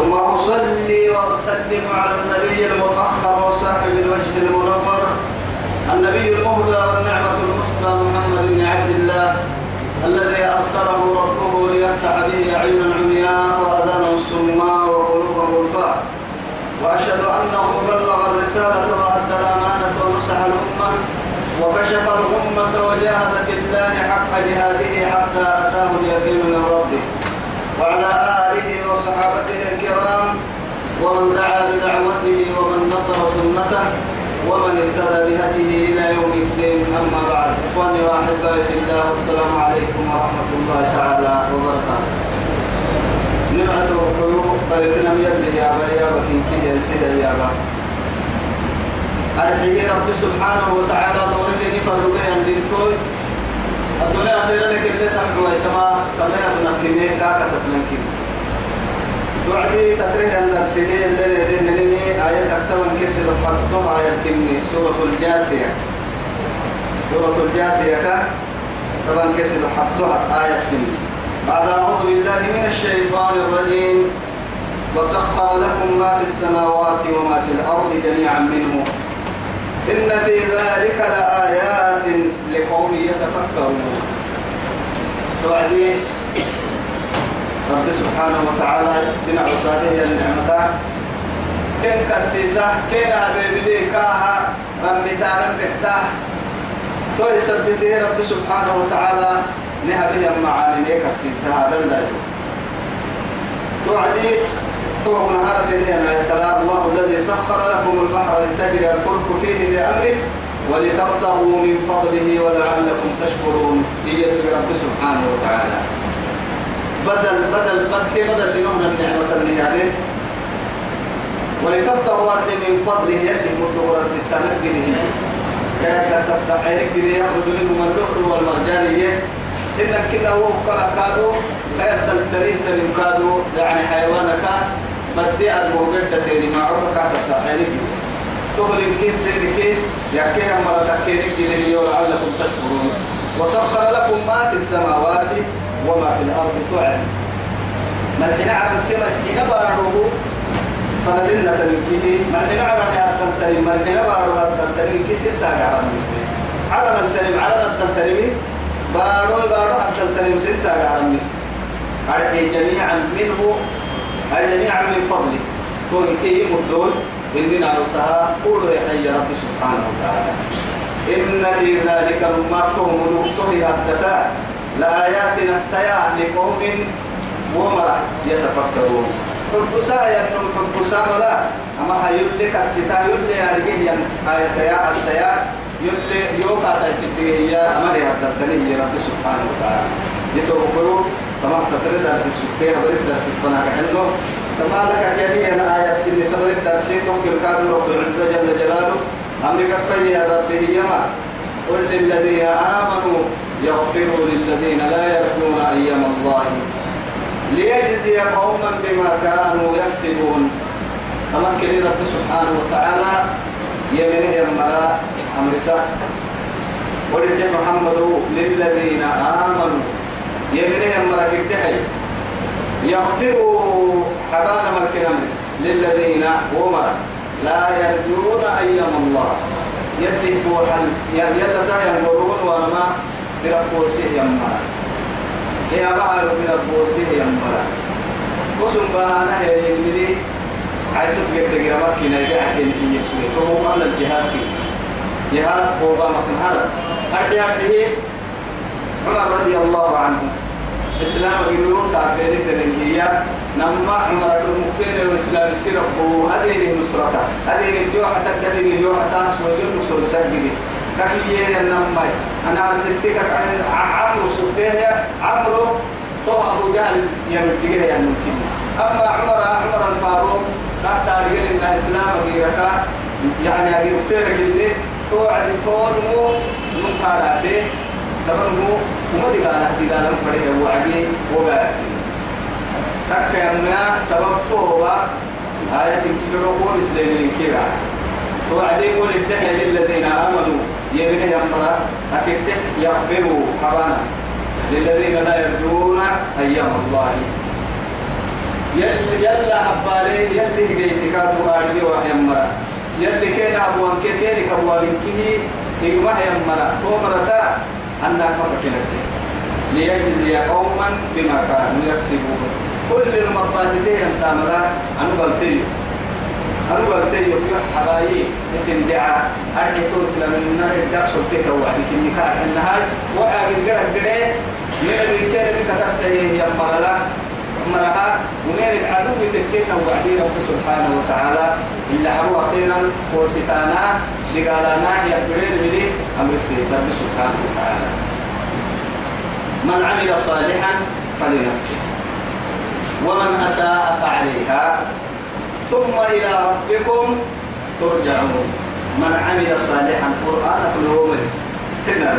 ثم أصلي وأسلم على النبي المطهر وصاحب الوجه المنور النبي المهدى والنعمة المصطفى محمد بن عبد الله الذي أرسله ربه ليفتح به عيونا عمياء وأذانا صماء وقلوبا غلفاء وأشهد أنه بلغ الرسالة وأدى الأمانة ونصح الأمة وكشف الأمة وجاهد في الله حق جهاده حتى أتاه اليقين من ربه. وعلى آله وصحابته الكرام ومن دعا بدعوته ومن نصر سنته ومن اهتدى بهديه إلى يوم الدين أما بعد. إخواني وأحبائي في الله والسلام عليكم ورحمة الله تعالى وبركاته. نبعة القلوب بلدنا يلي يا يا با كنكي يا سيدة يا با. أرحيه رب سبحانه وتعالى دور لي نفرد بين دينتوي الدنيا خير لك اللي تحكوا كما كما يبنى في ميكا كتتلنكين توعدي تكره أن اللي يدين لني آية أكثر من كسر فتوها آية كني سورة الجاسية. سورة الجاثية طبعا كسر حطوها آية كني بعد أعوذ بالله من الشيطان الرجيم. وسخر لكم ما في السماوات وما في الأرض جميعا منه. إن في ذلك لآيات لقوم يتفكرون. توعدي رب سبحانه وتعالى سمع صالح النعمة. كن كسيسة كن عبيبلي كاها رمتان بحتاه توي سبته رب سبحانه وتعالى نهبه معاني كسيسة هذا الدجو توعدي طرق نهارة هنا الله الذي سخر لكم البحر لتجري الفلك فيه بأمره ولتبتغوا من فضله ولعلكم تشكرون يسوع رب سبحانه وتعالى. بدل بدل بدل بدل لنهنا النعمة اللي يعني. ولتبتغوا ورد من فضله يدي مدورا ستة جنيه كانت تستعير جنيه يخرج منهم اللؤلؤ والمرجانية إنك كنا هو كادو غير تلتريه تلم كادو يعني حيوانك بدي الموجود تاني معروف كاتا ساحلي تقول إن سيرك يكيه مرة تكينك لليوم لعلكم تشكرون. وسخر لكم ما في السماوات وما في الأرض تعلم. من حين علم كما حين بارده فنلنا تنكيه من حين علم يا تنتهي من حين بارده تنتهي كسر تاجع على من تنتهي بارو بارو حتى تنتهي سنتا على المسلم على جميعا منه أي جميعا من فضله. كون كي مدول إننا نسها قولوا يا حي رب سبحانه وتعالى. إن في ذلك ما نقطه الدفاع لآيات نستيا لقوم ومرا يتفكرون. حبسا ينم حبسا ولا أما هيولي كالستا يولي أرجيه آية يا أستيا يولي يوكا تيسيتي يا أمري هدتني رب سبحانه وتعالى. يتوقعوا تمام تتريد درس سكتين بريد درس فنا كحلو تمام لك كياني أنا آيات اللي تبريد درسي توكل كادر رب العزة جل جلاله. أمريكا في يا ربه يما قل للذين آمنوا. يغفروا للذين لا يرجون أيام الله ليجزي قوما بما كانوا يكسبون. أمكن رب سبحانه وتعالى يمنه يمرأ أمر سهل ولد محمد للذين آمنوا. يمنه يمرأ كتحي. يغفروا حبان ملك أمرس للذين ومر لا يرجون أيام الله. يدي فوحا يعني يلا سايا ينظرون وما بربوسه يمرا يا بعض من البوسه يمرا وسم بانا هي يمري عايزك يبدأ جرامك كنا يجعل في يسوع فهو قبل الجهاد فيه جهاد هو بامك هذا أرجع عمر رضي الله عنه إسلام يقولون تعبير تنهية نما عمر المكين والإسلام يصير هو هذه النصرة هذه الجوع حتى هذه حتى سوى النصر سجدي كفيه النما أنا على ستك عمرو سبتيه عمرو تو أبو جهل يعني يمدقيه يعني ممكن. أما عمر عمر الفاروق لا تاريخ إن إسلام غيرك يعني أجيب تيرك اللي تو عدي تون مو نقارع به تمام مو مو دي قال دي قال مفرد هو عدي وبعد تكلمنا سبب تو آية كبيرة هو بسليم الكبيرة وعدي يقول الدنيا للذين آمنوا. يمين يمرا أكيد يغفروا حبانا. للذين لا يرجون أيام الله. يلا يلا حبالي يلي بيتك أبو أرجي وحيمرا يلي كان أبوان كيني كبوان كيه إيوه يمرا تومرتا أنا كفكنا ليجزي قوما بما كانوا يكسبون. كل المباسطين ينتاملا أنا قلتلي أنا قلتلي حبايي اسم دعاء أرجي ترسل من النار الدق سلطيك وعدي كني كان النهار وعاقل قرق قرق من الرجال بكتبت هي مرلا مرها ومن العدو تكينا وعدي رب سبحانه وتعالى إلا هو خيرا وستانا لقالانا يقبلين بلي أمر رب سبحانه وتعالى من عمل صالحا فلنفسه ومن أساء فعليها ثم إلى ربكم ترجعون. من عمل صالحا قرآن كله كنا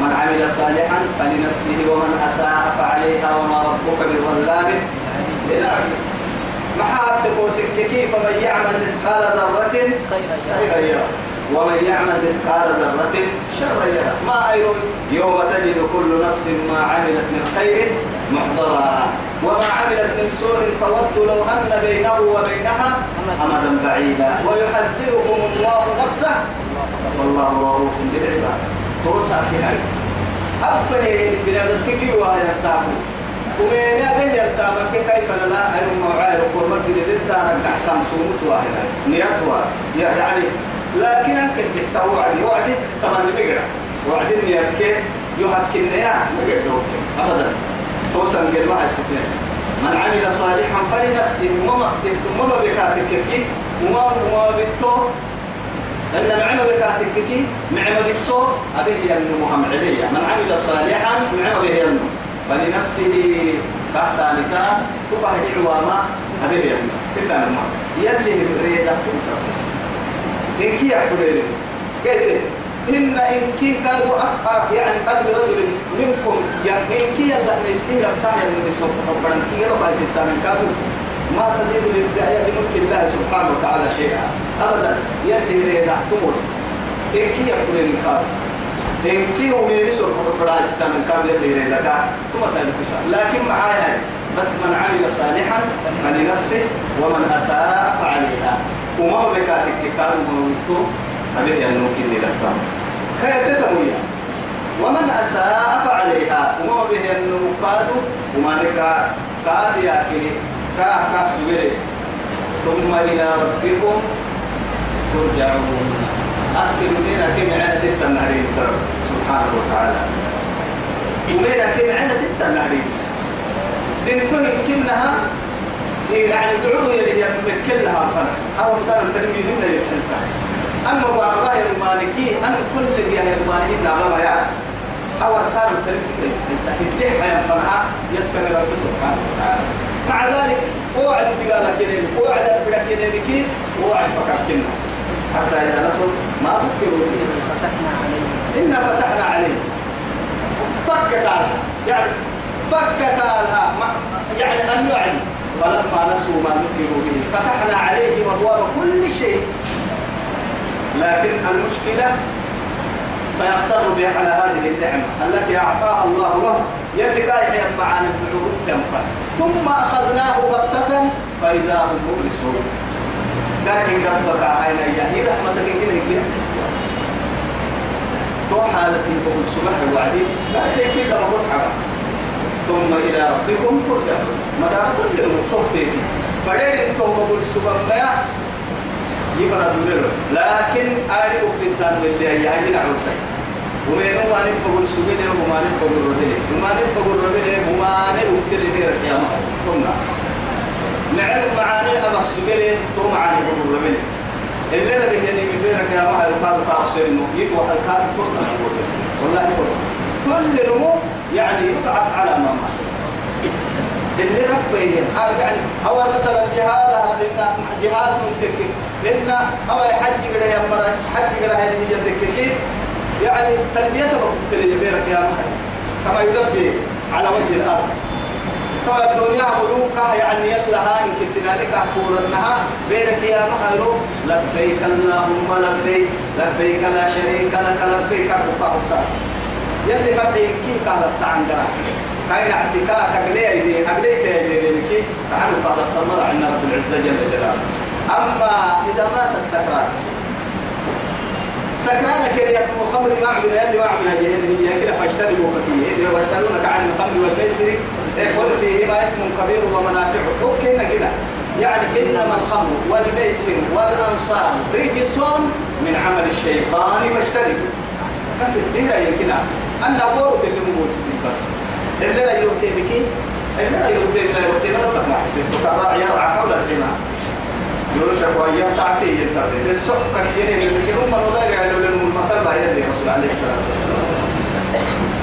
من عمل صالحا فلنفسه ومن أساء فعليها وما ربك بظلام. للعبد محاتك كيف من يعمل مثقال ذرة؟ خيرا يره ومن يعمل مثقال ذرة؟ شرا يره ما أيرون يوم تجد كل نفس ما عملت من خير محضرا. وما عملت من سوء تود لو أن بينه وبينها أمدا بعيدا. ويحذركم الله نفسه. والله رؤوف بالعباد. توسع في هاي أبه بلاد التكي وهي ساكو ومن به يلتامك كيف لا أير موعير وقرمت جديد دارك أحكام سومت واحدة. نياتها يعني لكن أنك تحتوى وعدي. وعدي طبعا بتقرأ. وعدي نياتك يهكنا يا أبدا. توصل قل ما الستين من عمل صالحا فلنفسه وما وما بكاتك كي وما وما بتو. إن معنا بكاتك كي معنا بتو أبيه ينمو هم عليا. من عمل صالحا معنا به ينمو فلنفسه تحت نكاح تبع العوامة أبيه ينمو كده نما يلي بريدة إن كي يعفرين كده إن إن كي كادوا أقع يعني قلب رجل منكم يعني إن كي يلا يصير أفتح من يسوق ربنا كي يلا قاعد ستان كادوا ما تزيد للبداية لملك الله سبحانه وتعالى شيئا أبدا يهدي ريدا تموسس إن كي يقولين كادوا إن كي هو يسوق ربنا ستان كادوا يهدي ريدا ثم تلك لكن معايا بس من عمل صالحا فلنفسه ومن أساء فعليها وما بكاتك كانوا موتوا أبيه ينوكي لي لفتام ومن أساء فعليها. وما به النوكاد وما نكا كاد ياكلي كا كا سويري. ثم إلى ربكم ترجعون. أكل منا كم عنا ستة نهرين سبحانه وتعالى. ومنا كم عنا ستة نهرين دنتهم كنها يعني دعوه يلي يمكنها فنا أول سنة تنمي أما بابا المالكي أنا كل هي المالكي نعم يا أول سنة تنمي تديه حياة فنا يسكن رب سبحانه وتعالى. مع ذلك وعد تقال كنين وعد بلا كنين وعد فكر كنا حتى إذا نصر ما فكروا به إنا فتحنا عليه فك قالها يعني فك قالها يعني أن يعني فلما نسوا ما ذكروا به فتحنا عليهم أبواب كل شيء. لكن المشكلة فيقتر بها على هذه النعمة التي أعطاها الله له يبقى يحيى معاني الدعوة تنفع ثم أخذناه بغتة فإذا هم مبلسون. لكن قبضك عين هي رحمتك إليك. كده تو حالة بقول سبح وعدي لا تكفي لما متعبة ثم إلى ربكم ترجعون. مدى كل المتوتيتي فدين انتو بقول سبح ما يفرد له لكن أريد أبتدان بالله يا جنا عرسي ومن هو أنا بقول سبح له وما أنا بقول ربي وما أنا بقول ربي له وما أنا أبتدي له يا ما. ثم نعرف معاني أبغى سبح له ثم معاني بقول ربي اللي ربي يعني من بينك يا ما هذا تعصي إنه يبغى الكار تطلع والله يقول كل نمو يعني يبعث على ما مات. اللي ربي يعني. هو مثلا جهاد جهاد منتك إن أو حج كده يا مرة حج كده هذه هي ذكرك يعني تنبيه بقول لي بيرك يا محمد كما يلبي على وجه الأرض. كما الدنيا ملوكة يعني يلا هاي كنتنا لك أقولنها بينك يا محمد لبيك اللهم لبيك لبيك لا شريك لك لبيك حتى يلي فتحي كيف قالت عن كاين عسكا كقلي أيدي أقلي كأيدي لكي تعالوا بعد التمر عنا رب العزة جل جلاله. أما إذا مات السكران. سكران كده يكون خمر ما عمل يلي ما عمل هي كده فاجتنبوا كثير ويسألونك عن الخمر والميسر قل فيهما اسم كبير ومنافع. أوكي كده. يعني إنما الخمر والميسر والأنصار رجس من عمل الشيطان فاجتنبوا كانت الديرة يمكن أن أقول في الموسى بس اللي لا يؤتي بك اللي لا يؤتي لا يؤتي لا يؤتي ما حسيت فكرة يرعى حول الحمى يرشق وأيام تعطي ينتظر السوق كثيرين اللي هم نضير يعني المثل ما يدري رسول عليه الصلاة والسلام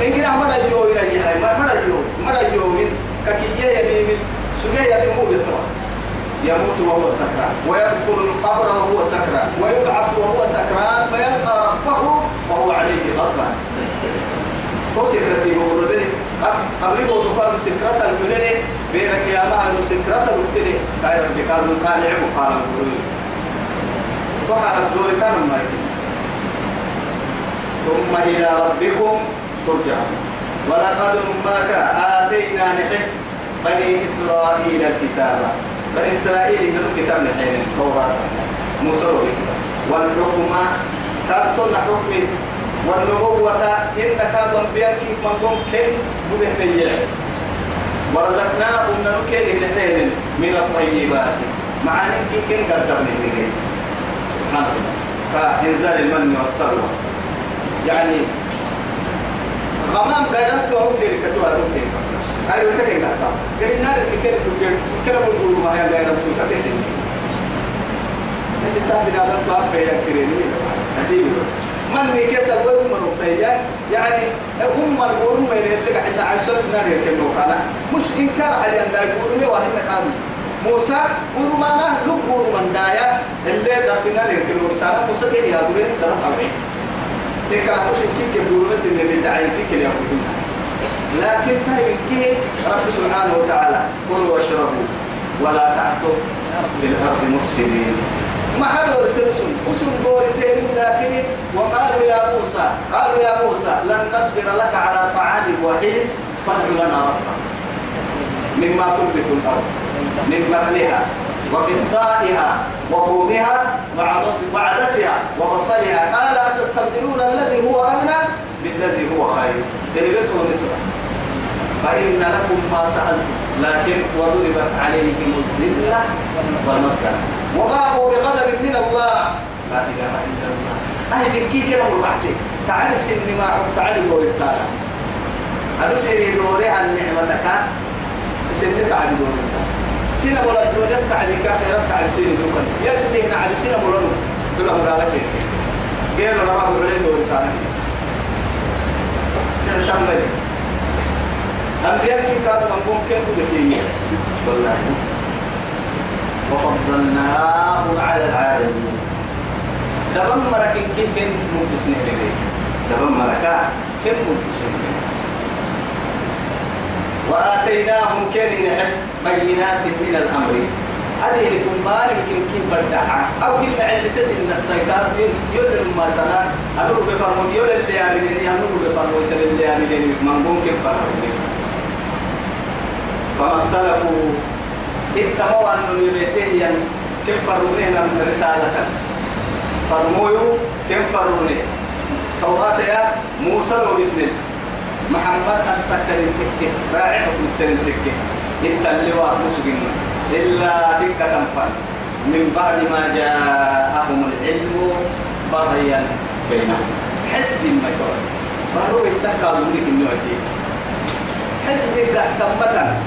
إن كنا مرة جو إلى جهة مرة جو مرة جو من ككية من سجية يموت الطوى يموت وهو سكران. ويدخل القبر وهو سكران. ويبعث وهو سكران فيلقى ربه وهو عليه غضبان. تو سكرتي بقول بني قبل بقول قالوا سكرت الفلاني بيرك يا ما سكرت الفلاني قال ربي قالوا كان يعبو قال فقط الدور كان ما ثم إلى ربكم ترجعون. ولقد أمك آتينا نحن بني إسرائيل الكتاب. بني إسرائيل من الكتاب نحن التوراة موسى والحكم تبطل حكم والنبوة إن كادوا بيك من ممكن بده بيع ورزقناهم نركيه نحن من الطيبات. مع أن كن قدر من سبحان الله فإنزال المن والسلوى. يعني غمام قيرت وهم لهم كيري هاي ولا كيري كتا كيري نار كيري تبير كيري بقول ما هي قيرت كتسين أنت تعرف هذا الباب بيا كيري أكيد بس. من هيك سوى من ربيا يعني هم الغرم من اللي قاعد عشان نار يركنوا كنا مش إنكار على أن الغرم وهم كانوا موسى غرمانا لو غرمان دايا اللي دفنا يركنوا رسالة موسى كيري يا درس عليه تلك العقوش كيف يقولون بس إن اللي دعي فيك اللي يقولون لكن فهم كيف رب سبحانه وتعالى. كلوا واشربوا ولا تعثوا في الأرض مفسدين. ما حدا ترسم أسم دور لكن وقالوا يا موسى قالوا يا موسى لن نصبر لك على طعام وحيد فادع لنا ربك. مما تنبت الأرض من بقلها وقطائها وفومها وعدسها وبصلها. قال أتستبدلون الذي هو أغنى بالذي هو خير. درجته نسبة فإن لكم ما سألتم لكن وضربت عليهم الذلة والمسكنة. وباءوا بغضب من الله. لا إله إلا الله. أهل بكي كده مرحتي تعال سن ما تعال دور التالي. هذا سيري دوري عن نعمتك. سن تعال دور التالي. سنة ولا الدنيا تعليك خيرا تعب سنة دوكا يلي هنا على سنة ولا نو دول أبو قالك غير لما أبو عليه دور تاني كان تملي أنبياء كانوا من ممكن بدكية والله. وفضلناهم على العالمين. دبمرك كي كن مبسنين لديه دبمرك كن مبسنين وآتيناهم كلمة بينات من الأمر. هذه ما يمكن كيف بدعها أو كل علم تسن نستيقظ يل ما سنا أمر بفرمون يل اللي يعملين أمر بفرمون يل اللي يعملين من فرمون فما اختلفوا اتقوا أن يبتهيا كيف فرمونين رسالة؟ فرمويو كيف فرمونين توقات يا موسى وبسنين محمد أستكتر التكة راعي حكم التكة اللواء مسجن إلا تكة تنفع من بعد ما جاءهم العلم بغيا بينهم. حسد ما يقول فهو يسكى منك النوع حسد تحتمتا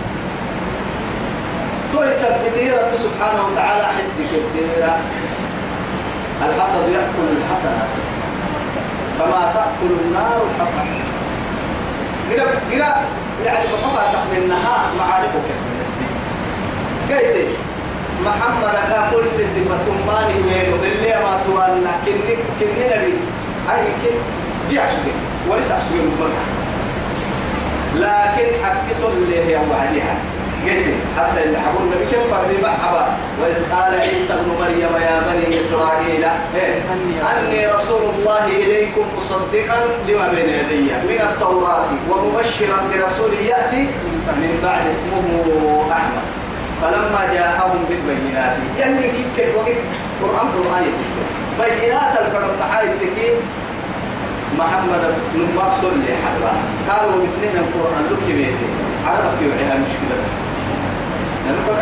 تو يثبته رب سبحانه وتعالى حسد كثيرا الحسد يأكل الحسنة. كما تأكل النار الحطب قرا قرا يعني بقطع تحت النهار معارفك. كيف؟ محمد كل صفة مالي وينو اللي ما توانا كنك كننا بي أي كن بيعشق وليس عشق لكن حق اللي هي وعدها قلت حتى اللي حبون النبي كم فرد محبا وإذ قال عيسى ابن مريم يا بني إسرائيل إيه؟ أني رسول الله إليكم مصدقا لما بين يدي من التوراة ومبشرا برسول يأتي من بعد اسمه أحمد. فلما جاءهم بالبينات يعني كيف وقت قرآن قرآن بينات الفرد محايد تكيف محمد بن مقصود اللي حبا. قالوا بسنين القرآن لك بيتي. عربك يوعيها مشكلة. يبدو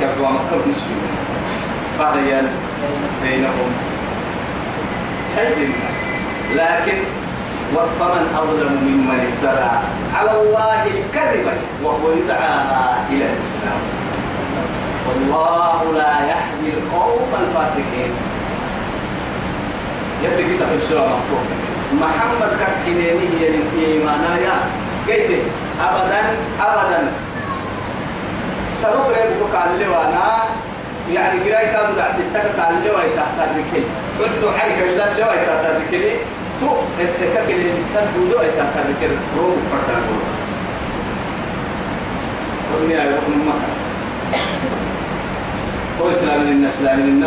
يبدو ما كل بينهم حزن لكن فمن أظلم ممن افترى على الله الكذب وهو يدعى إلى الإسلام والله لا يهدي القوم الفاسقين يبدي كتاب السورة مكتوب محمد كتنيني هي الإيمان يا أبدا أبدا. سرق ريبك لي وأنا. يعني قراي كادو دع ستة قال لي واي تحت الركل قلت حركة إلا لي واي تحت الركل تو اتكاكل تنبودو واي تحت الركل روح فرطان قلني يا ابن مكة هو إسلام للناس لا من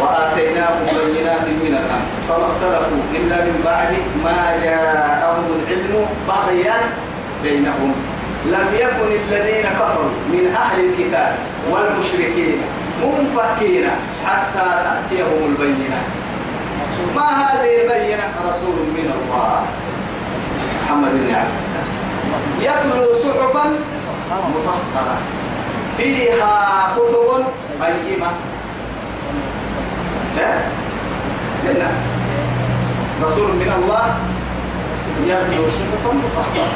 وآتيناهم بينات من الأمر فما اختلفوا إلا من بعد ما جاءهم العلم بغيا بينهم. لم يكن الذين كفروا من أهل الكتاب والمشركين منفكين حتى تأتيهم البينات. ما هذه البينة رسول من الله؟ محمد بن عبد يتلو صحفا مطهرة. فيها كتب قيمة. لا. رسول من الله يتلو صحفا مطهرة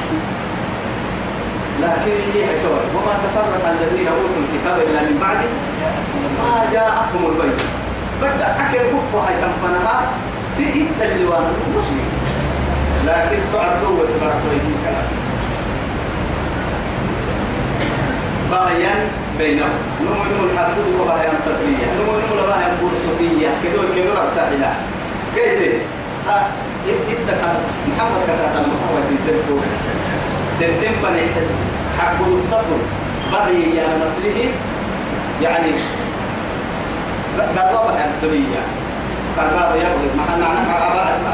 لكن هي حكوة وما تفرق الذين أوتوا الكتاب إلا من بعد ما جاءتهم البينة. بدأ أكل كفها كفنها تئت اللوان المسلمين. لكن تعدوا وتبركوا يجيب كلاس بغيا بينهم نمو الحدود وبهيا تدرية نمو نمو بهيا بورسوتية كدو كدو ربتعنا كيف؟ يتدك محمد كتاتا محمد يتدكو سنتين بني حسب حق التطر بغي يا مسلمه يعني قربها عن الدنيا قربها يبغي ما حنا نحن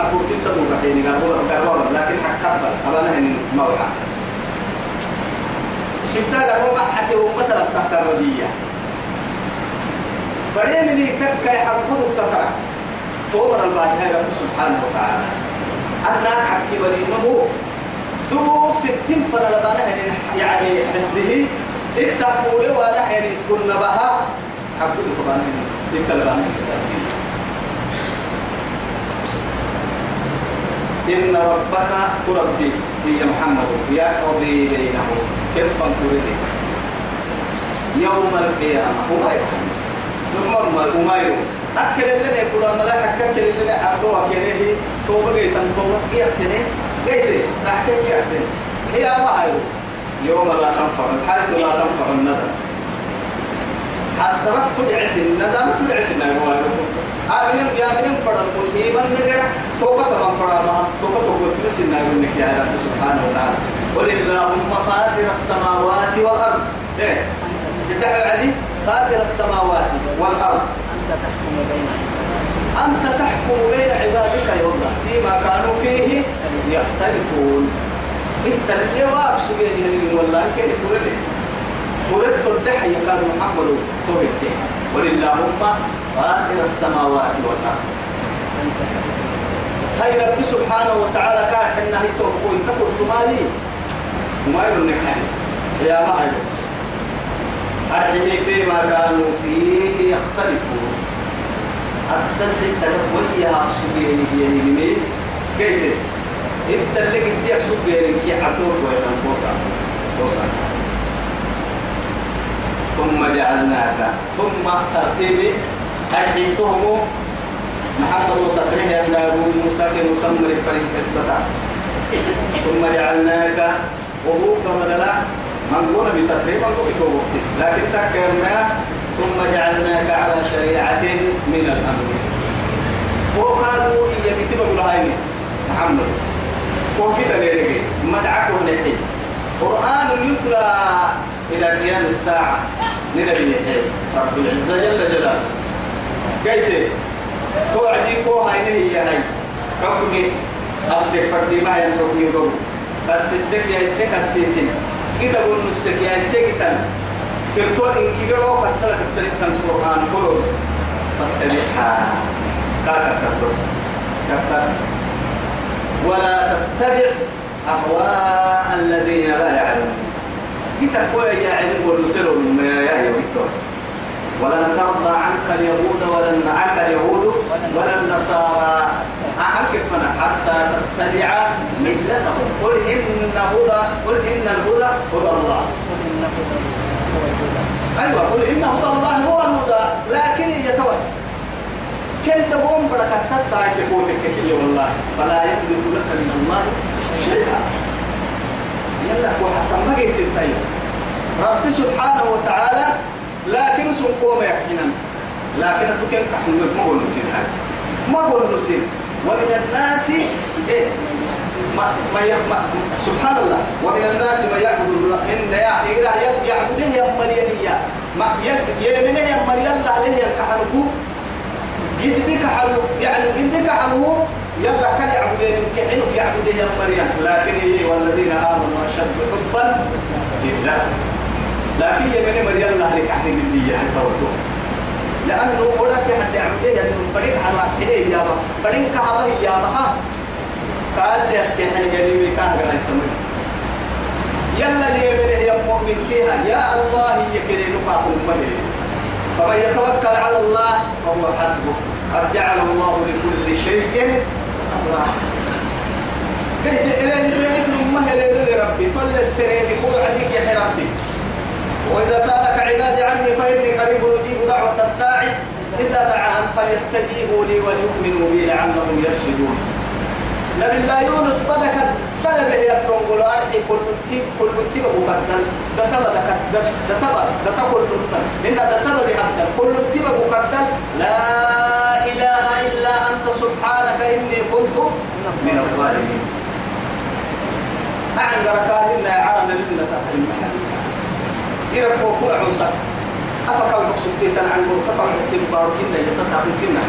أبو تنسى دوكا قربها لكن حق قبل أبانا هن موحى شفتها قربها حتى هو قتل تحت الردية. فريم لي تبكى يحبه التطرع تومر الباهي رب سبحانه وتعالى. أنا حكي بني نمو دبوك ستين فلا لبانا يعني حسده اتقوا لي وأنا يعني كنا بها حبوا لبانا اتقوا إن ربك ربي. هي محمد يقضي بينهم كيف فانقل يوم القيامة. ثم وما يوم أكل لنا يقول أنا لا أكل لنا عبدوها كنيه توبة جيتا توبة. جيتا جيتا راح جيتا هي ما هي يوم لا تنفع الحرث لا تنفع الندم. حسرت تدعس الندم تدعس الندم آمين يا من فرد كل إيمان نجرا توقع تمام فرد ما توقع توقع تدعس الندم نك يا رب سبحانه وتعالى. قل اللهم فاطر السماوات والأرض. إيه؟ يدعي علي فاطر السماوات والأرض. أنت تحكم بين عبادك يا الله فيما كانوا فيه يختلفون. إنت اللي واقف سجين والله كيف يقول ولدت الدحية كان محمد توهد وللهم فاطر السماوات والأرض. هاي رب سبحانه وتعالى كان حنا هي توقف تقول تمالي. وما يرنك يا ما هي أرحيه فيما كانوا فيه يختلفون. حتى ستة ويا سجين بيني كيف؟ إنت اللي قد يكسب بينك يا وين بوسا بوسا ثم جعلناك ثم ترتيب أحيتهم محمد وتقريب أبناء موسى كمسمى الفريق الستا ثم جعلناك. وهو كمدلا من قول بتقريبا قلت لكن تكرنا ثم جعلناك على شريعة من الأمر. وقالوا إيا كتب الهايني محمد. وكذا ليرجع مدعك ونحي قرآن يتلى. إلى قيام الساعة. لنبي رب العزة جل جلاله. كيف؟ توعدي كو هاي هي هاي. حكمي أبتك فردي ما ينحكمي قوم. بس السك يا السك السيسين كده قول نسك يا السك تن. تلتو إن كيرو فتلك الطريق كان القرآن كله بس. فاتبعها كاكا بس. كاكا ولا تتبع أهواء الذين لا يعلمون. كتا كوي يا علم ونسلوا من يا يوكتور ولن ترضى عنك اليهود ولن عنك اليهود ولا النصارى. فنا حتى تتبع ملتهم. قل إن هدى قل إن الهدى هدى الله. أيوة قل إن هدى الله هو الهدى. لكن يتوه كل تقوم بركة تتعي تفوتك والله. فلا يملك لك من الله شيئا. يلا وحتى ما قلت الطيب رب سبحانه وتعالى لكن سنقوم يحكينا. لكن تكن تحمل ما هو نسين هذا ما هو نسين ومن الناس إيه؟ ما ما ما سبحان الله. ومن الناس ما يعبد الله. إن يا يعبده يا مريم ما يمنه يا مريم الله عليه الكحركو جدك حلو يعني جدك حلو يلا كان يعبدين كحنك يعبدين يا مريم. لكن هي والذين آمنوا أشد حبا لله. لكن يمن مريم الله لك أحد من دي توتو لأنه أولاك حد يعبدين يعني فريق على إيه يا ما فريق كعبة يا ما قال لي أسكي حن قريبي كان قال يسمي يلا لي يمن يا مؤمن فيها يا الله يكري نقاط المدينة فمن يتوكل على الله فهو حسبه. قد جعل الله لكل شيء قلت إلى أمه لربي طل يا ربي وإذا سألك عبادي عني فإني قريب أجيب دعوة الداعي إذا دعاهم فليستجيبوا لي وليؤمنوا بي لعلهم يرشدون نبي الله يونس بدك طلب هي التنقل أرحي كل تيب كل تيب مقدم ده تبا ده ده تبا ده تقول لطن إن ده تبا دي كل تيب مقدم لا إله إلا سبحانك إني كنت من الظالمين. أعن ركاهنا يا عالم لنا تحرم يرب وكل عوسى أفكا المقصود عن مرتفع الاختبار إن يتصاب كنا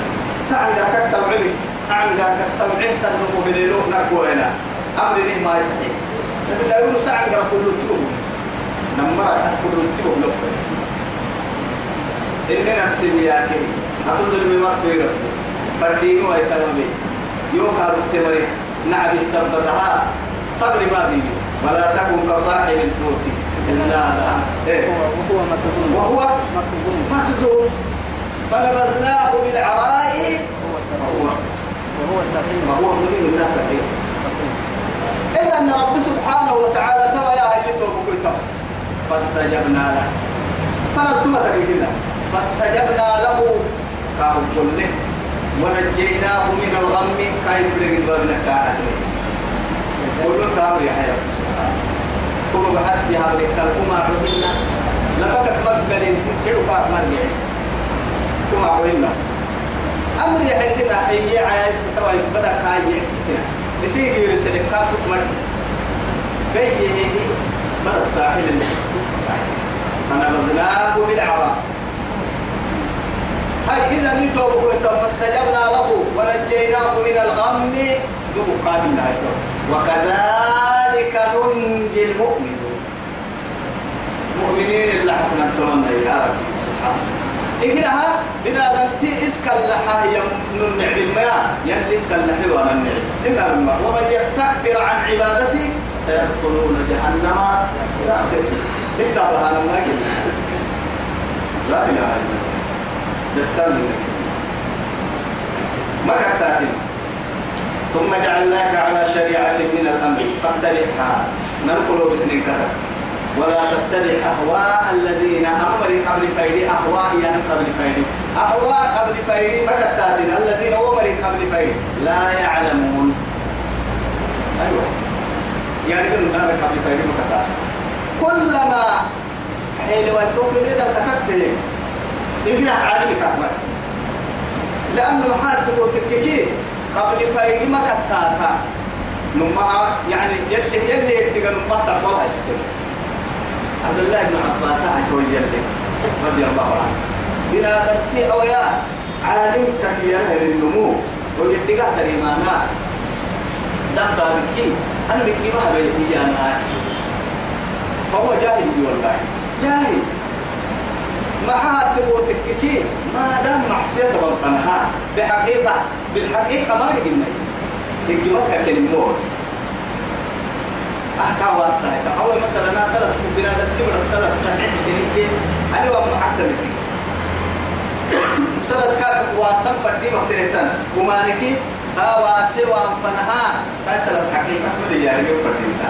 تعن ركاك توعبك تعن ركاك توعبك تنمو بليلو نركو هنا أمر ليه ما يتحي. لكن لا يقولوا ساعة نقرأ كل التوب نمرة كل التوب لو إننا أخي أتدل بمرتو يرب فردين ويتلمي يوكا رتمري نعبي سبتها صبر ما بي ولا تكن كصاحب الحوت. إذ نادى إيه؟ وهو مكذوب وهو مكذوب فنبذناه بالعراء. وهو سقيم وهو سقيم وهو سقيم إذا أن رب سبحانه وتعالى تبا يا هاي توبك فاستجبنا له. فنتم تقولنا فاستجبنا له. كاو كله ونجيناه من الغم كاي بلغ البابنا كاهل كل كاو يا حيا كل بحسب هذا الكلام ربنا لفكت مقبل كيلو فات مرجع كما قلنا أمر يحيتنا هي عايز توا بدأ كاي يحيتنا نسيج يرسل كاتو مرجع بيجي بدأ ساحل اللي. فنبذناه بالعراء هاي إذا نتوب فاستجبنا له ونجيناه من الغم. من وكذلك ننجي المؤمنين المؤمنين اللي حكنا نتمنى يا رب. سبحانه إنها بنا دنتي إسكا اللحا يمنع الماء ين إسكا اللحا وأنا النعم إن الماء ومن يستكبر عن عبادتي سيدخلون جهنم. داخل ابدأ بها لما لا إله إلا الله. ما كتاتنا ثم جعلناك على شريعة من الأمر. فاتبعها ننقل بسنين كتب ولا تتبع أهواء الذين أمر قبل فيدي أهواء يعني قبل فيدي أهواء قبل فيدي ما كتاتنا الذين أمر قبل فيدي لا يعلمون. أيوة. يعني كن نارك قبل فايدة مكتا كلما حين وتوفي إذا تكتل يمكن عالمي كأمر لأنه حال تقول تككي قبل فايدة مكتا نما يعني يلي يلي يتقن نما تقوى استر عبد الله بن عباس عجوي يلي رضي الله عنه. بنادتي أو يا عالم كثيرا للنمو والاتقاء تريمانا دبا بكي أنا بكي ما بيدي أنا فهو جاهل والله. جاهل. معها تبوتك كي؟ ما دام معصية بطنها بحقيقة بالحقيقة ما نقلنا تجي مكة كلمات أحكى واسعة أول مثلا أنا سلت بنا تبرك سلت صحيح كنيك أنا وما منك سلت كاك واسم فردي مقتلتن وما نكي هوا سوى فنها كل يعني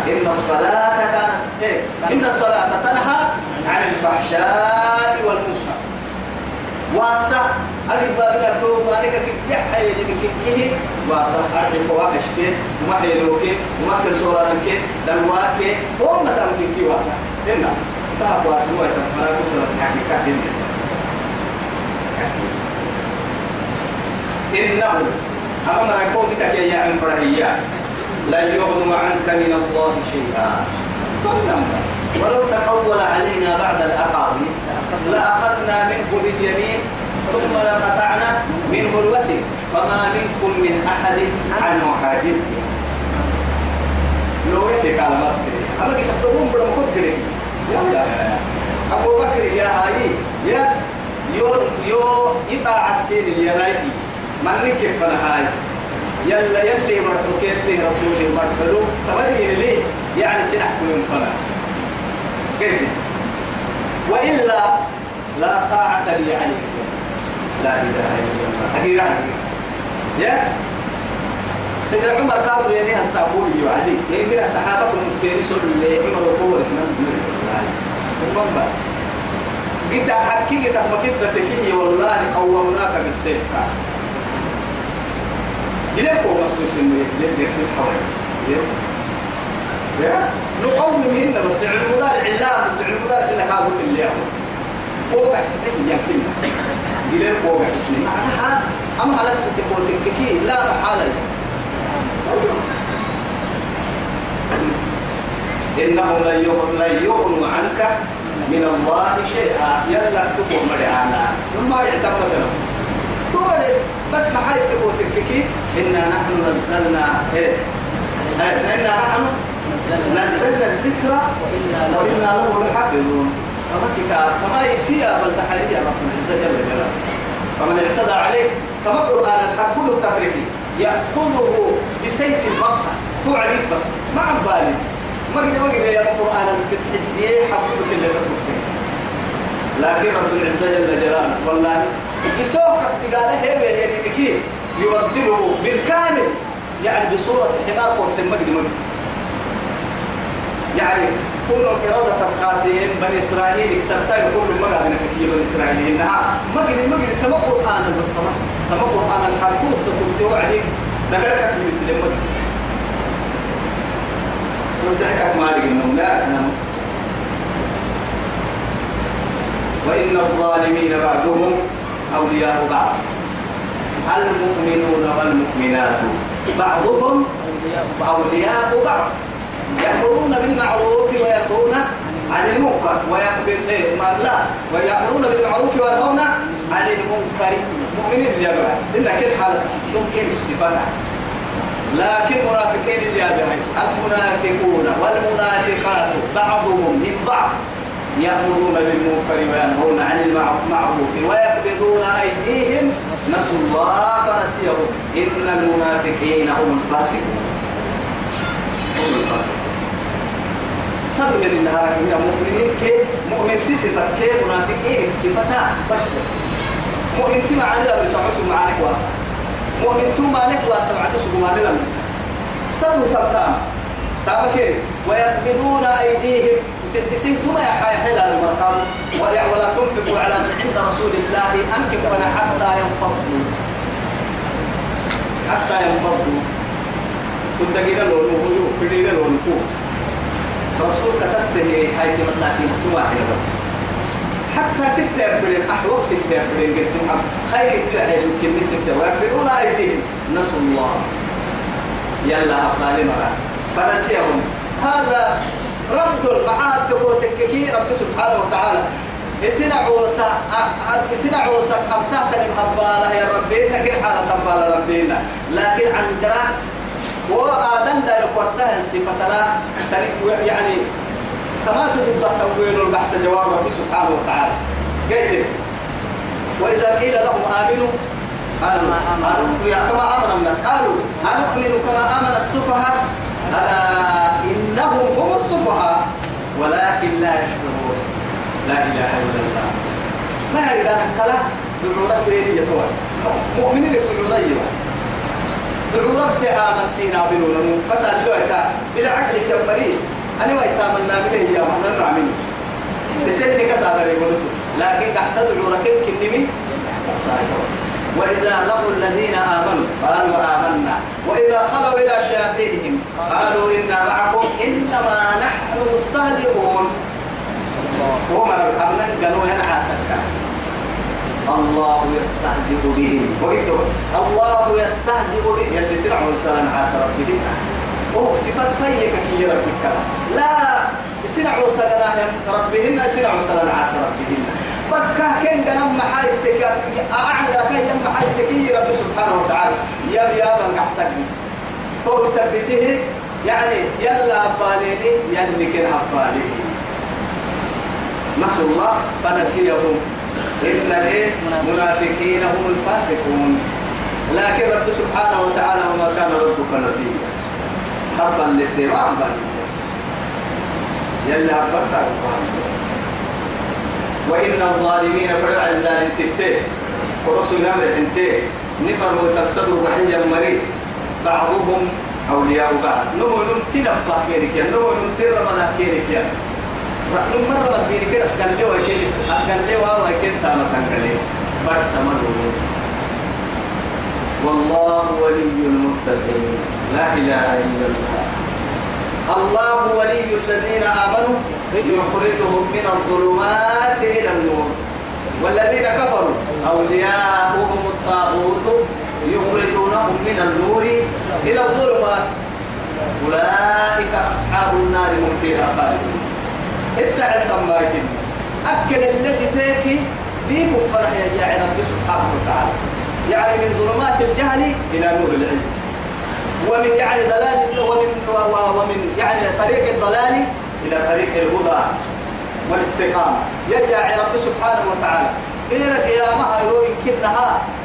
إن الصلاة كانت إيه؟ إن الصلاة تنهى عن الفحشاء والمنكر. واسع. أجيب بابنا كلو مالك كي يحيى يجيك كيه واسع. أعرف فواحش كي وما حيلوك وما كل صورة كي دلواك. هم تمكن كي واسع. إنا تعرف واسع. هو يتفرق وصل الحقيقة إنه أمر يكون بك يا عم فرهيا لا يغنو عنك من الله شيئا. ولو تقول علينا بعد الأقاويل لأخذنا منه باليمين ثم لقطعنا منه الوتر فما منكم من أحد عنه حاجز لو يحكي كلمات أما كي تخطبون بلا مكتب أبو بكر يا هاي يا يو يو إطاعة سيد يا رايدي من كيف أنا هاي يلا يلي مرحوكيت له رسول مرحلو تبدي لي يعني سنح كل فنا كيف؟ وإلا لا طاعة لي عليك لا إله إلا الله. أخيرا يا؟ سيدنا عمر قال يديها الصابون يوعدي يمكن صحابة المكتير سول اللي عمر وقوة اسمه المهم قلت حكي قلت تكيه والله قومناك بالسيف. جلك هو مسوس إنه يجلك يصير حوالي. نقوم مهنا بس تعلم مدار علام تعلم مدار إلا كابو اللي هو فوق حسني يمكن جلك فوق حسني معناها أما على ستة كي لا محالة إنهم لن يغنوا عنك من الله شيئا. يلا تكون مرعانا ثم يعتمد لهم تولد بس ما حي تقول تككي إنا نحن نزلنا إيه؟ إنا نحن نزلنا الذكر وإنا له لحافظون. فما كتاب فما يسيا بل تحرية رب العزة جل جلاله فمن اعتدى عليه كما قرآن الحق التفريقي يأخذه بسيف البقرة تعرف بس ما عم بالي. ما قد ما قد يا القرآن التحديه حقوق اللي لكن رب العزة جل جلاله والله يسوق استقاله هي يعني كيف يبدله بالكامل. يعني بصورة حمار قرص مجد مجد يعني كل إرادة الخاسين بني إسرائيل كسرتين كل مرة من كثير بني إسرائيل. إنها مجد مجد تما قرآن المصطلح تما قرآن الحركوت تقول عليك نقرأك من التلمود وتحكك مالك النوم لا نعم وإن الظالمين بعضهم أولياء بعض. المؤمنون والمؤمنات. بعضهم أولياء بعض. يأمرون بالمعروف وينهون عن المنكر لا. ويأمرون بالمعروف وينهون عن المنكر. مؤمنين يا جماعة كل حال ممكن استفادة. لكن منافقين يا جماعة المنافقون والمنافقات بعضهم من بعض. يأمرون بالمنكر وينهون عن المعروف ويقبضون أيديهم. نسوا الله فنسيهم. إن المنافقين هم الفاسقون. هم الفاسقون. صدق من النهار يا مؤمنين كي مؤمن في صفة. كي منافقين صفتا بس مؤمن تما على بسعوس معانك واسع. مؤمن تما مالك واسع عدس بمعنى لم يسع صدق تبتام تابكين ويقبضون أيديهم. سنتم يا حي حيل المرقام ولا تنفقوا على عند رسول الله أنكفنا حتى ينفضوا حتى ينفضوا كنت كده لو نقول كده لو نقول. رسول كتبته هاي مساكين واحدة بس. حتى ستة يبرين أحوال ستة يبرين قل سبحان خير تلعي يمكن ستة ويبرون أيديهم نسوا الله. يلا أبطال مرة. فنسيهم. هذا رد المعاد تقول تككي رب سبحانه وتعالى. إسنا عوسى إسنا عوسى أبتعت المحبالة يا ربي. إنك الحالة تنبال ربينا لكن عن درا وآدم دا صفة لا يعني كما تبقى تنوين البحث جواب رب سبحانه وتعالى. قلت وإذا قيل لهم آمنوا قالوا آمنوا كما آمن الناس. قالوا أنؤمن كما آمن السفهاء؟ ألا إنهم هم السفهاء ولكن لا يشعرون لا إله إلا الله. ما إذا كلا دعونا بين يتوى مؤمنين يقولون أيوة دعونا في آمنتنا بنون بس أدلوا بلا عقل كبري أنا ويتامنا منه يا من الرعمين لسنك كسادر يقولون لكن تحت دعونا كنمي. وإذا لقوا الذين آمنوا قالوا آمنا. وإذا خلوا إلى شياطينهم قالوا إنا معكم إنما نحن مستهزئون. ومر الأمن قالوا ينعى سكا الله يستهزئ بهم. الله يستهزئ بهم. يلي سرعوا سلام عاصر ربهم وهو صفات فيك كي ربك لا سرعوا سلام ربهن سرعوا سلام عاصر ربهن بس كان جنم محايتك أعلى جنم محايتك رب سبحانه وتعالى. يا يا من أحسن هو سبته يعني يلا باليني يعني كن أباليني نسوا الله فنسيهم. إن المنافقين هم الفاسقون. لكن رب سبحانه وتعالى وما كان ربك نسيا حبا للدماء بس يلا أبرتك وإن الظالمين فرع الله انتبته ورسول نمر انتبه نفر وترسلوا بحيا مريض. بعضهم أولياء بعض. نمو نمتنا بحكيرك نمو نمتنا بحكيرك رأينا مرة بديني كده أسكن لي وكيل أسكن لي وكيل تاما تنقلي. بس مرة والله ولي المتقين. لا إله إلا الله. الله ولي الذين آمنوا يخرجهم من الظلمات إلى النور. والذين كفروا أولياؤهم الطاغوت يخرجونهم من النور إلى الظلمات. أولئك أصحاب النار هم فيها خالدون. اتعل تماكن أكل الذي تيكي دي فرح يا رب سبحانه وتعالى. يعني من ظلمات الجهل إلى نور العلم. ومن يعني ضلال ومن ومن يعني طريق الضلال إلى طريق الهدى والاستقامة. يجعل رب سبحانه وتعالى. غيرك يا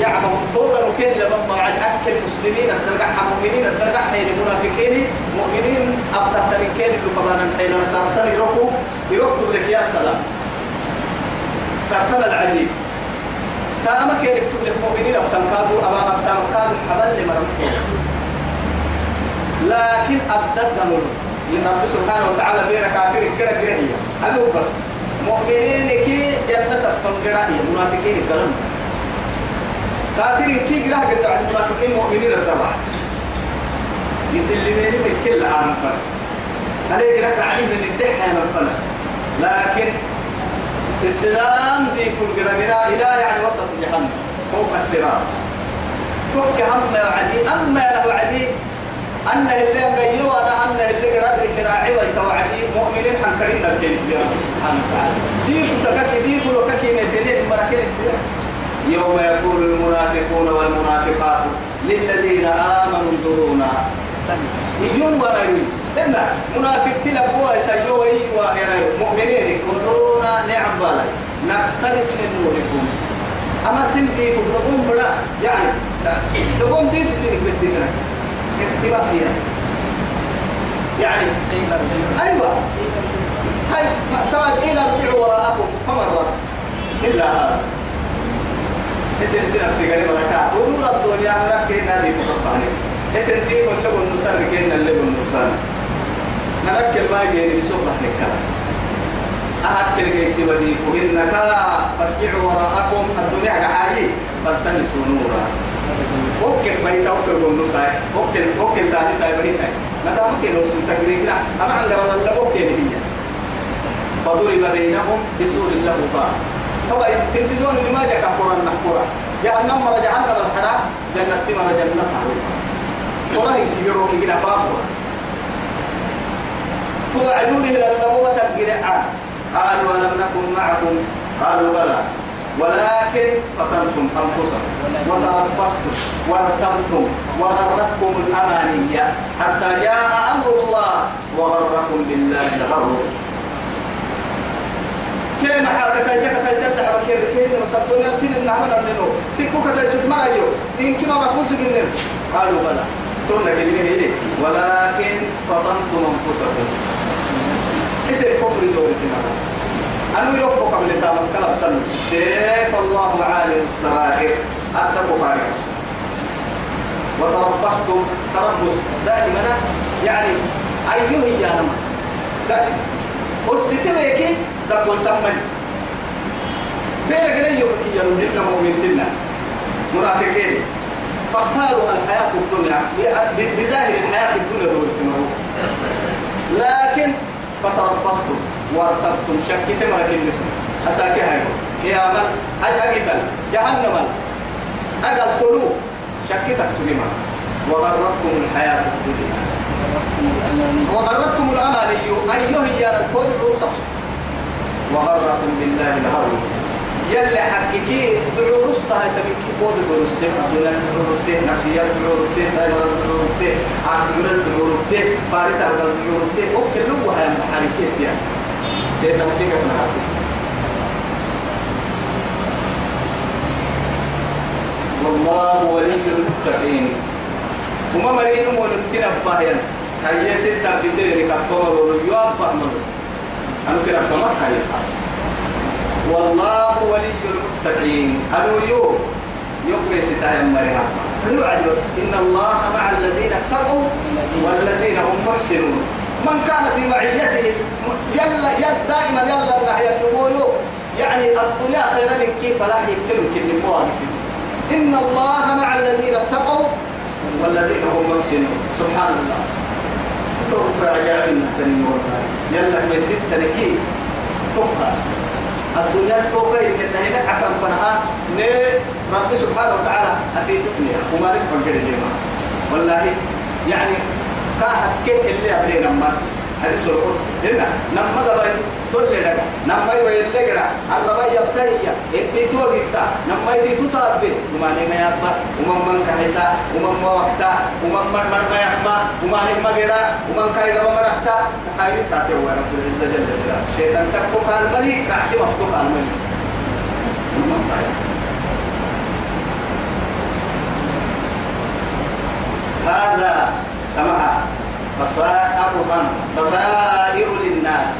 يعمهم فوق كين لما وعد أكل المسلمين الدرجة مؤمنين الدرجة حين المنافقين. مؤمنين أبطل تركين اللي قبانا حين سرطان يروحوا يروحوا لك يا سلام. سرطان العليم تاما كين يكتب لك مؤمنين أبطل كادوا أبا أبطل كادوا حبل لمرمكين لكن أبدت ذنور رب سبحانه وتعالى بين كافر كده كده هذا بس. مؤمنين كي جنة فنقرأي منافقين الكلام كافرين كي قرأ قد عند المنافقين مؤمنين الدرع يسلمين من كل عام فن عليه قرأ عليه من الدحة من فن لكن السلام دي كل قرأ إلى يعني وسط جهنم. فوق الصراط فوق هم وعدي أما له عدي. أن اللي غيوا أنا أن اللي قرأ الكراعي ويتوعدي مؤمنين حنكرين الكلمة سبحانه وتعالى. ديف تكاكي ديف وكاكي نتنين مراكين يوم يقول المنافقون والمنافقات للذين آمنوا انظرونا. يجون ولا يجون. لأن منافق تلقوا أيوا مؤمنين انظرونا نعم بالي نقتبس من نوركم. أما سن ديف نقوم بلا. يعني نقوم ديف سنك بالدين اقتباسية. يعني أيوة. هاي طبعا إلى ارجعوا وراءكم. فمرت إلا هذا. إسن إسن نفسي قال بركة ودور الدنيا هناك كنا دي بصفاني إسن دي كنت بقول نصر كنا اللي بقول نصر؟ نركب ما يجي يسوق لك أهكر جيت ودي فهنك فارجعوا وراءكم الدنيا كحاجي فالتمسوا نورا. وكل ما يتوكل بالنصائح وكل وكل تاني تاني متى ممكن نوصل تقريبا أما عند الله وكل هي. فضرب بينهم بسور له باب هو تنتظرون بما جاء كفورا نحفورا جهنم مرة جهنم الحرام جنة مرة جنة قرأي كبيرو كبيرا بابوا توعدون إلى اللبوة الجرعان قالوا ولم نكن معكم؟ قالوا بلى. ولكن فتنتم أنفسكم. وتربصتم. وارتبتم. وغرتكم الأمانية. حتى جاء أمر الله. وغركم بالله الغرور. كيف حالك كيف كيف سلح وكيف كيف نصدق نفسي ان نعمل منه سكوك كيف ما يو دين كما مفوز منهم قالوا بلى. تقول لك ولكن فتنتم أنفسكم. اسم كفر دور أنا يروح قبل تام كلام تلو شيف الله عالم السرائر أتبوا فارغ وتربصتم. تربص. دائما. يعني أيه هي أنا دائما. والستة تقول سمني. فين كده يبكي رجل مؤمنين منافقين فاختاروا الحياة الدنيا. بظاهر الحياة الدنيا دول لكن فتربصتم وارتبتم. شكيت ما كنتم أساكي هاي يا من؟ أجل جهنم. أجل قلوب. شكيتك سليمان وغرتكم الحياة الدنيا. وغرتكم الأماني. أيها يا روسك وغركم بالله الغرور يلي حقيقي دعو رصة تبيك بود برسة دولا برسة نفسية برسة سايبر برسة عقل برسة فارس عقل برسة وكل هاي محركات يعني؟ ده تنتيك من حاسب والله ولي المتقين. وما مريم ونتنا باهيا هيا ستة بتيري كفور وليواب فهمه أنا كنا كما خير؟ والله ولي المتقين. يو يقوي ستة مريها أنو عجوز؟ إن الله مع الذين اتقوا والذين هم محسنون من كان في معيته يلا يلا دائما يلا نحيا يقولوا يعني الدنيا خير من كيف لا يمكن كل إن الله مع الذين اتقوا والذين هم محسنون سبحان الله. توقع عجائب التنين يلا هي ستة لكي توقع الدنيا توقع إن هنا حكم فنها نه رب سبحانه وتعالى أتيتني وما نفهم كده والله يعني كاها كيف اللي أبرينا ما حديث القدس هنا نما دبي تقول لك نما يويل لك الربا يبتهي انت تو جبتا نما يدي تطاب وما نما يابا وما من كهيسا وما ما وقتا وما من من ما يحما وما نما غيرا وما كاي غبا مرحتا خير تاتي هو رب العزة جل جلاله شيطان تكفو الملي تحت مفتوح الملي هذا كما بصائر بصائر للناس.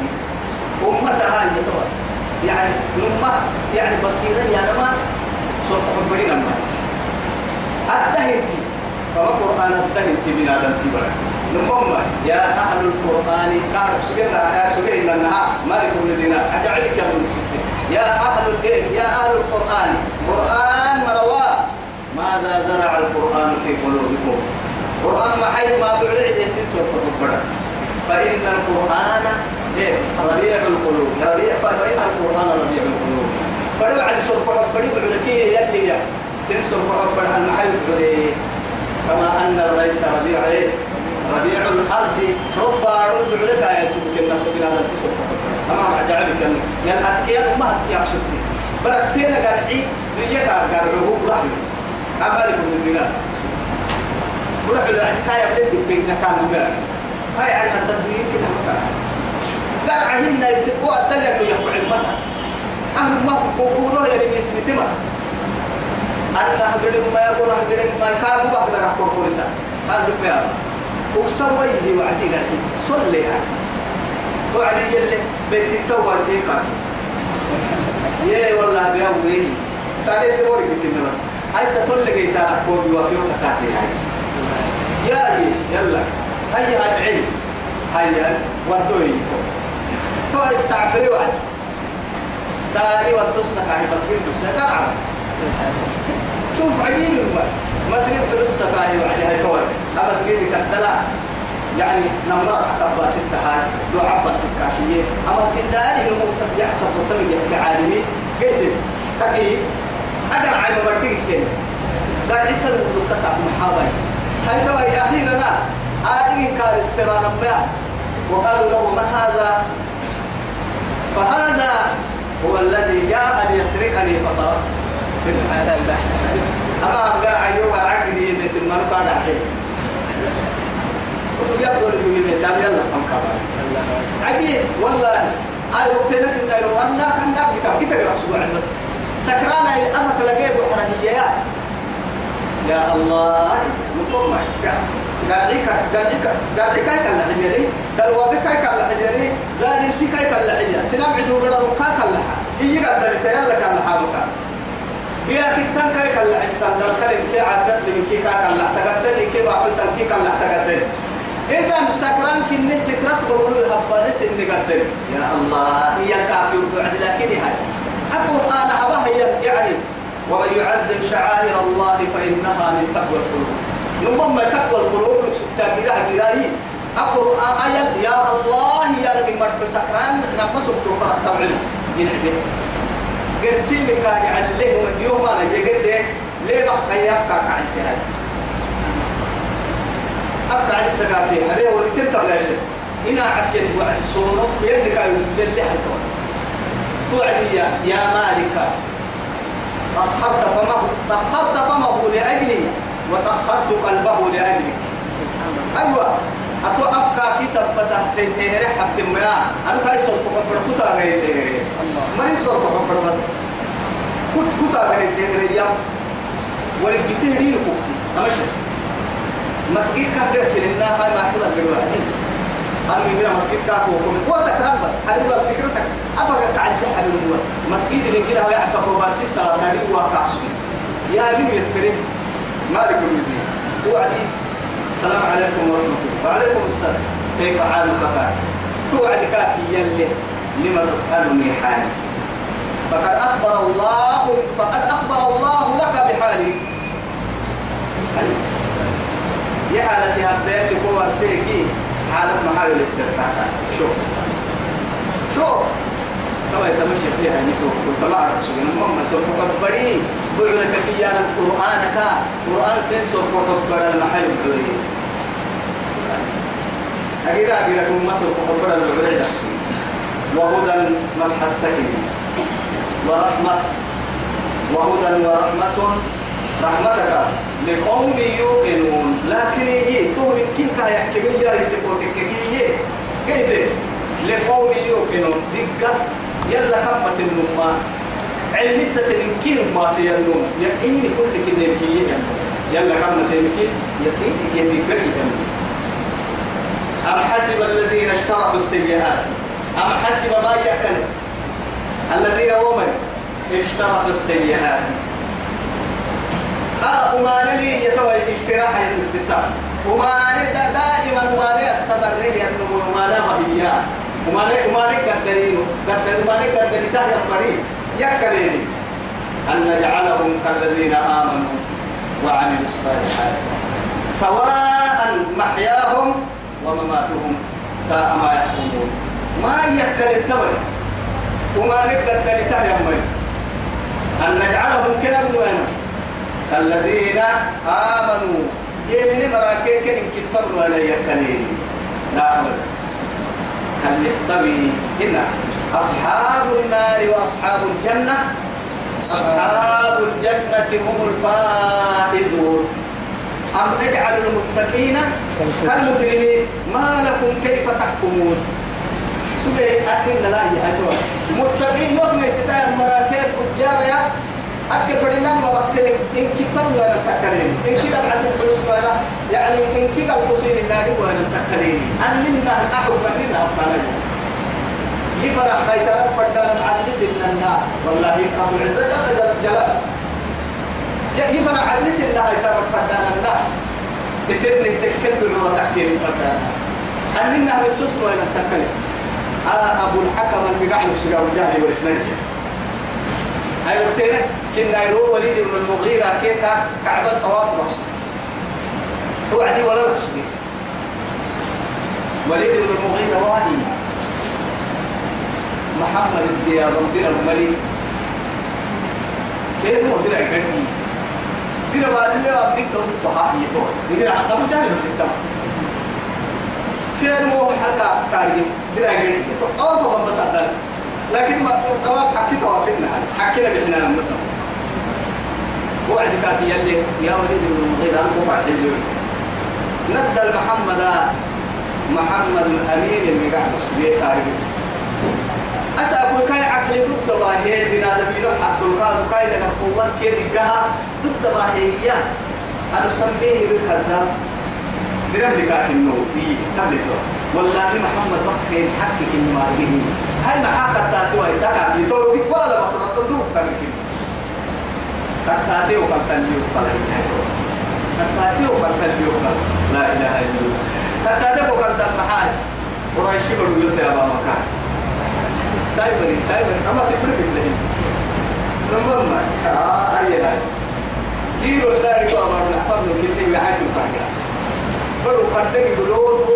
أمتها يتوى. يعني نمة يعني بصيرة يا نما صوت حبرين أما التهنتي فما قرآن التهنتي من هذا التبرع نمم يا أهل القرآن كارك سجلنا سجلنا النهار مالك بن دينار أجعلك ابن يا أهل الدين يا أهل القرآن. قرآن مروى. ماذا زرع القرآن في قلوبكم؟ القرآن ما حي ما بعد يسير سورة القرآن فإن القرآن إيه ربيع القلوب. ربيع فإن القرآن ربيع القلوب. فلو عند سورة بدي بعدكية يلي يا سير سورة القرآن المحل بعد كما أن الرئيس ربيع عليه ربيع الأرض ربع رب بعدك يا سبك الناس في هذا السورة أما أجعلك يعني أكيد ما هتيا شفتي بركتين قال عيد ريكا قال رهوب رحمة. عمالك من الدينار وروح الحكاية بدك بيننا كان مبارك هاي على التدوين كده مكان قال عهلنا يبتقوا الدنيا من يقوع المتى أهل ما فكوكونا يا ربي اسمي تما أنا هقدر ما يقول هقدر ما يكاد ما هقدر أحكوا كورسا قال لك يا وسوى يدي وعدي قال صلي وعدي يلي بيت التوبة تيكا يا والله بيوي ساري تقول لك كنا هاي ستقول لك إذا أقول بوافيو تكاتي هاي يا يلا. هيا هاي العلم. هيا ودوي فايز سعفري واحد. ساري ودوسك هاي بس كنت سكرعس شوف عجيب. المال ما تقدر تدوسك هاي وعليها هاي كوي أبس كيف كتلا يعني نمر حتى ستة هاي. دو عبا ستة كاشية أما تداري نمو يحسب وطمي كعالمي قلت تقي أقر عين مرتين كين قال عدت المدو تسع محاولة هاي دواء أخيرا هذه كان السران ما وقالوا له من هذا؟ فهذا هو الذي جاء ليسرقني فصرف أما أبقى أيوة العقل بيت المنطقة بعد حين وسوف يقول لي تعال يلا فهم كبار عجيب والله. أي وقتنا كنا يروانا كان نبي كم كتير يحسبوا عن بس سكرانا أما تلاقيه بحرية يا الله. نقوم قال عيك قال عيك كلا حجري قال وابك كلا حجري زاد انت كي كلا سنام عدو غدا ركا كلا يجي قال دلت يلا كلا حامك يا كتان كي كلا دل خير كي عدت من كي كلا تقدر كي باقي تنكي كلا تقدر إذا سكران كني سكرات بقولوا هبالي سن قدر يا الله هي كافي وتعد لكن هاي أنا أباها يعني ومن يعظم شعائر الله فإنها من تقوى القلوب نمم تقوى القلوب تاكيرها كراي أقول آية يا الله يا ربي مرد سكران نفسه فرق طبعا. ينعبه قرسي كان يعلمهم اليوم أنا يقول ليه بخي أفكار عن سهل أفكار عن السقافين هذه هو اللي تنتظر لا إنا عكيت وعد صورة يدك يدل لها توعدي يا مالك. طهرت فمه طهرت فمه لأجلي. وطهرت قلبه لأجلك. أيوة. أتو أفكا كي سبتا تنتهي حفت ما أنا كاي صوت كفر كتا غير تهري ما يصوت كفر بس. كت كتا غير تهري يا. ولك بتهري لكوكتي أمشي مسجد كافر في لنا هاي ما كلا بالواحد أنا من مسجد كافر وكم. وسكران بس. هذا سكرتك؟ أبغى تعال سحر الدول. مسجد اللي كده هيا عصب وبارك الصلاة هذه واقع يا لي يفرق مالك المدين توعدي. السلام عليكم ورحمة الله. وعليكم السلام. كيف حالك كفاك توعدك يلي. لما تسألني حالي. فقد أخبر الله فقد أخبر الله لك بحالي. يا حالتي هذا اللي هو سيكي. حالة محاول الاسترخاء. شوف. شوف. كما يتمشي فيها نيكو وطلع رسول المهم سوف تكبري بعلك كيانا القرآن كا قرآن سين سوف تكبر المحل أجيرا أجيرا كم ما سوف تكبر المحل وهدى مسح السكين. ورحمة وهدى ورحمة رحمتك لقوم يوقنون. لكن يجي تهرب كيف يحكي؟ من جاري تفوتك كي كيف؟ لقوم يوقنون. دقة يلا كفة النما علمتة تنكين ما سيرنون يقيني كل كده يمكن يلا كم تنكين يقيني كده يمكن أم حسب الذين اشتركوا السيئات؟ أم حسب ما يكن الذين ومن اشتركوا السيئات. آه وما نلي يتوى اشتراح الاكتساب وما دائما وما الصدر رهي النمو وما هي. وما وما قدرين قدر وما قدر تحيا الطريق يكلين أن نجعلهم كالذين آمنوا وعملوا الصالحات سواء محياهم ومماتهم ساء ما يحكمون. ما يكل التمر وما نقدر تحيا أن نجعلهم كلام وين كالذين آمنوا. يمين مراكين كن كتر ولا يكلين لا أبدا. هل يستوي هنا. أصحاب النار وأصحاب الجنة. أصحاب الجنة هم الفائزون. أم اجعل المتقين كالمجرمين؟ ما لكم كيف تحكمون؟ سبي أكن لا يهجوا متقين وهم ستايا مراكب فجار يا؟ أكل فرينا ما بقتلك إن كتاب ولا تكلين إن كده العسل فلوس ولا يعني إن كده القصير النادي ولا تكلين أننا أحب أننا أفضل يفرح خيتان فردان مع الناس إن النار. والله رب العزة جل جلاله يفرع عدلس إنها يتابع فردانا لا بسن تكد له تحكيم فردانا أننا بالسوس وين تكلم أبو الحكم المقعد سجار الجاهل والإسلام هاي ربتنا كنا يرو وليد بن المغيرة كيتا كعب الطواف رشد هو عدي ولا رشد وليد بن المغيرة وادي محمد الديار مدير الملك. كيف هو درع كنتي درع بعد اللي أبديك دور الصحاحي يطول يقول عن أبو جهل ستة كيف هو حتى تاريخ؟ درع كنتي طواف بس أدل لكن ما طواف حكي طوافنا حكينا بإحنا لما وعد كافي يلي يا وليد بن المغيرة أنت بعد الجوي نزل محمد محمد الأمين اللي قاعد يسوي تاريخ. أسأل كاي عقلي ضد باهي بنا دبيلو حق القاضي كاي لك قوات كي دقها ضد باهي أنا سميه بالكذاب درم لك إنه في تبلته والله محمد وقت حقك إنه ما به هاي معاك تاتي وهي تكا في طول بك ولا بصر تدوك تمكين تاتي وقت تنبيه تاتي وقت تنبيه لا إله إلا الله. تاتي وقت تنبيه ورأيشي بلو يا بابا مكان سايبر سايبر. أما تفرق لهم لما آه أي هاي. ديرو يقول أمر نحفظ من كل عايز الفاكهة فرو قدك يقولون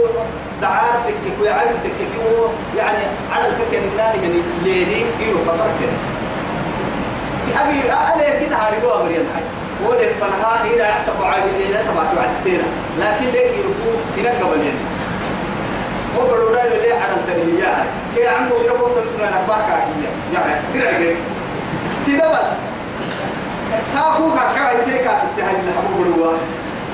دعاتك ويعاتك يعني على الفكر الثاني من الليلي ديرو قطرك أبي أنا كده هاربوا أمر ينحي ولد فنها هنا يحسب على الليلة تبع تبع الثيرة لكن ليك يركوب هنا قبل ينحي وبرو دا اللي على التنمية كي عنده يقول تسمع نباكا هي يعني درع كده بس ساقو كاكا يتيكا تهل الحبوب الوا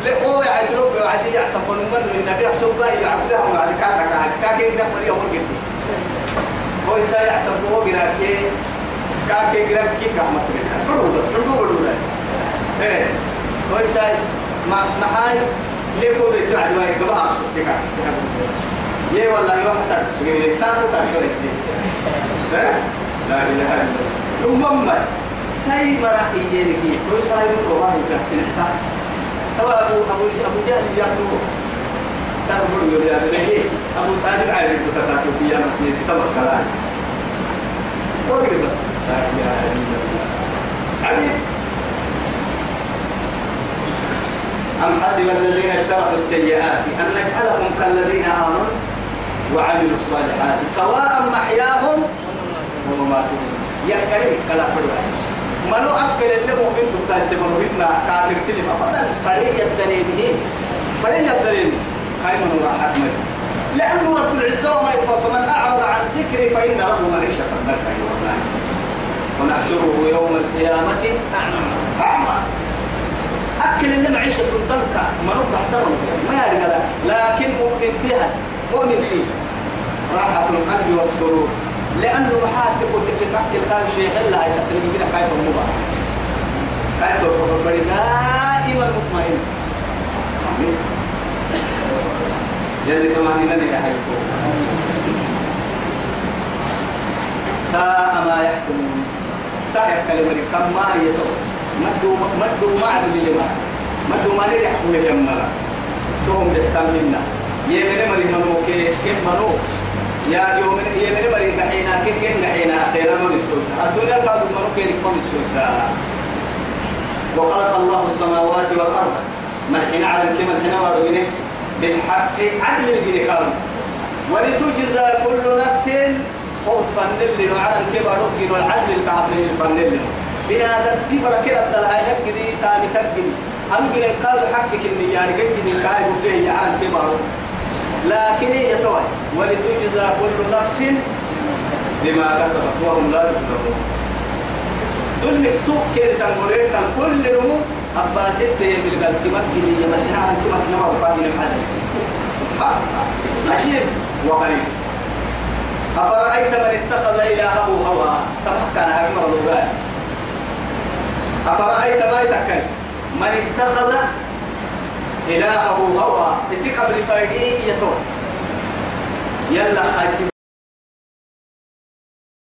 لأو يعجرب وعدي يحسب من من النبي يحسب ذا يعبدها وعد كاكا كاكا كاكا يقرأ مريا ورقل هو يسا يحسب هو قراكي كاكا يقرأ كي كاما تريكا برو بس برو برو لا إيه. هو يسا محاي ليكو بيتو عدوا يقبها عبسو كاكا يا والله يوم حتى سافر كاشورك لا إله إلا الله. أمم ساي مرا إيجينك كل ساي من الله يكفي هو أبو أبو أبو جهل يقول. سافر يقول يا بني أبو طالب عارف كتاتو في يوم في ستة كلام وقت بس لا إله إلا الله. عجيب. أم حسب الذين اشتركوا السيئات أن نجعلهم كالذين آمنوا؟ وعملوا الصالحات سواء محياهم ومماتهم يا كريم كلا فروا منو أكل اللي مؤمن تبتاس منو إثنا كافر كلمة. فضل فريق الدليل فريق الدليل هاي منو راحت مي لأنه رب العزة وما يكفى فمن أعرض عن ذكري فإن له معيشة ضنكا ونحشره يوم القيامة أعمى. أكل اللي معيشة ضنكا منو تحترم ما يرجع لكن مؤمن فيها. مؤمن فيه راحة القلب والسرور. لأنه محاك تقول في تحت القلب شيء إلا يتقل من كده خايف المبا خايف الفضل دائما مطمئن. آمين. جل كمان يا حيث ساء ما يحكمون. تحت كلمة كم ما يتو مدو مدو ما عدل لما مدو ما نريح كل يمنا توم للتمنا يمن مري منو كي كم منو يا يوم يمن مري دحينا كي كن دحينا خيرا من السوسة الدنيا قاد منو كي لكم السوسة وخلق الله السماوات والأرض ملحين على الكلمة الحين وارغنه بالحق عدل الجنكار ولتجزى كل نفس هو تفنن لي على الكبر ركن والعدل الكعبين لي بنا تتبر كده تلها يكدي تاني تكدي أمكن إنقاذ حقك إني يعني كدي كاي بده على الكبر لكن هي توي ولتجزى كل نفس بما كسبت وهم لا يظلمون. دول مكتوب كده تنقرين كان كل نمو أبا ستة بالقلب تمكن يمنع عن تمكن ما وقادين الحدث عجيب وقريب. أفرأيت من اتخذ إلهه هوى؟ تفكر هذه مرضوبات أفرأيت ما يتكلم؟ من اتخذ إلهه هوى يسي قبل فايدي يتوى يلا خايسين.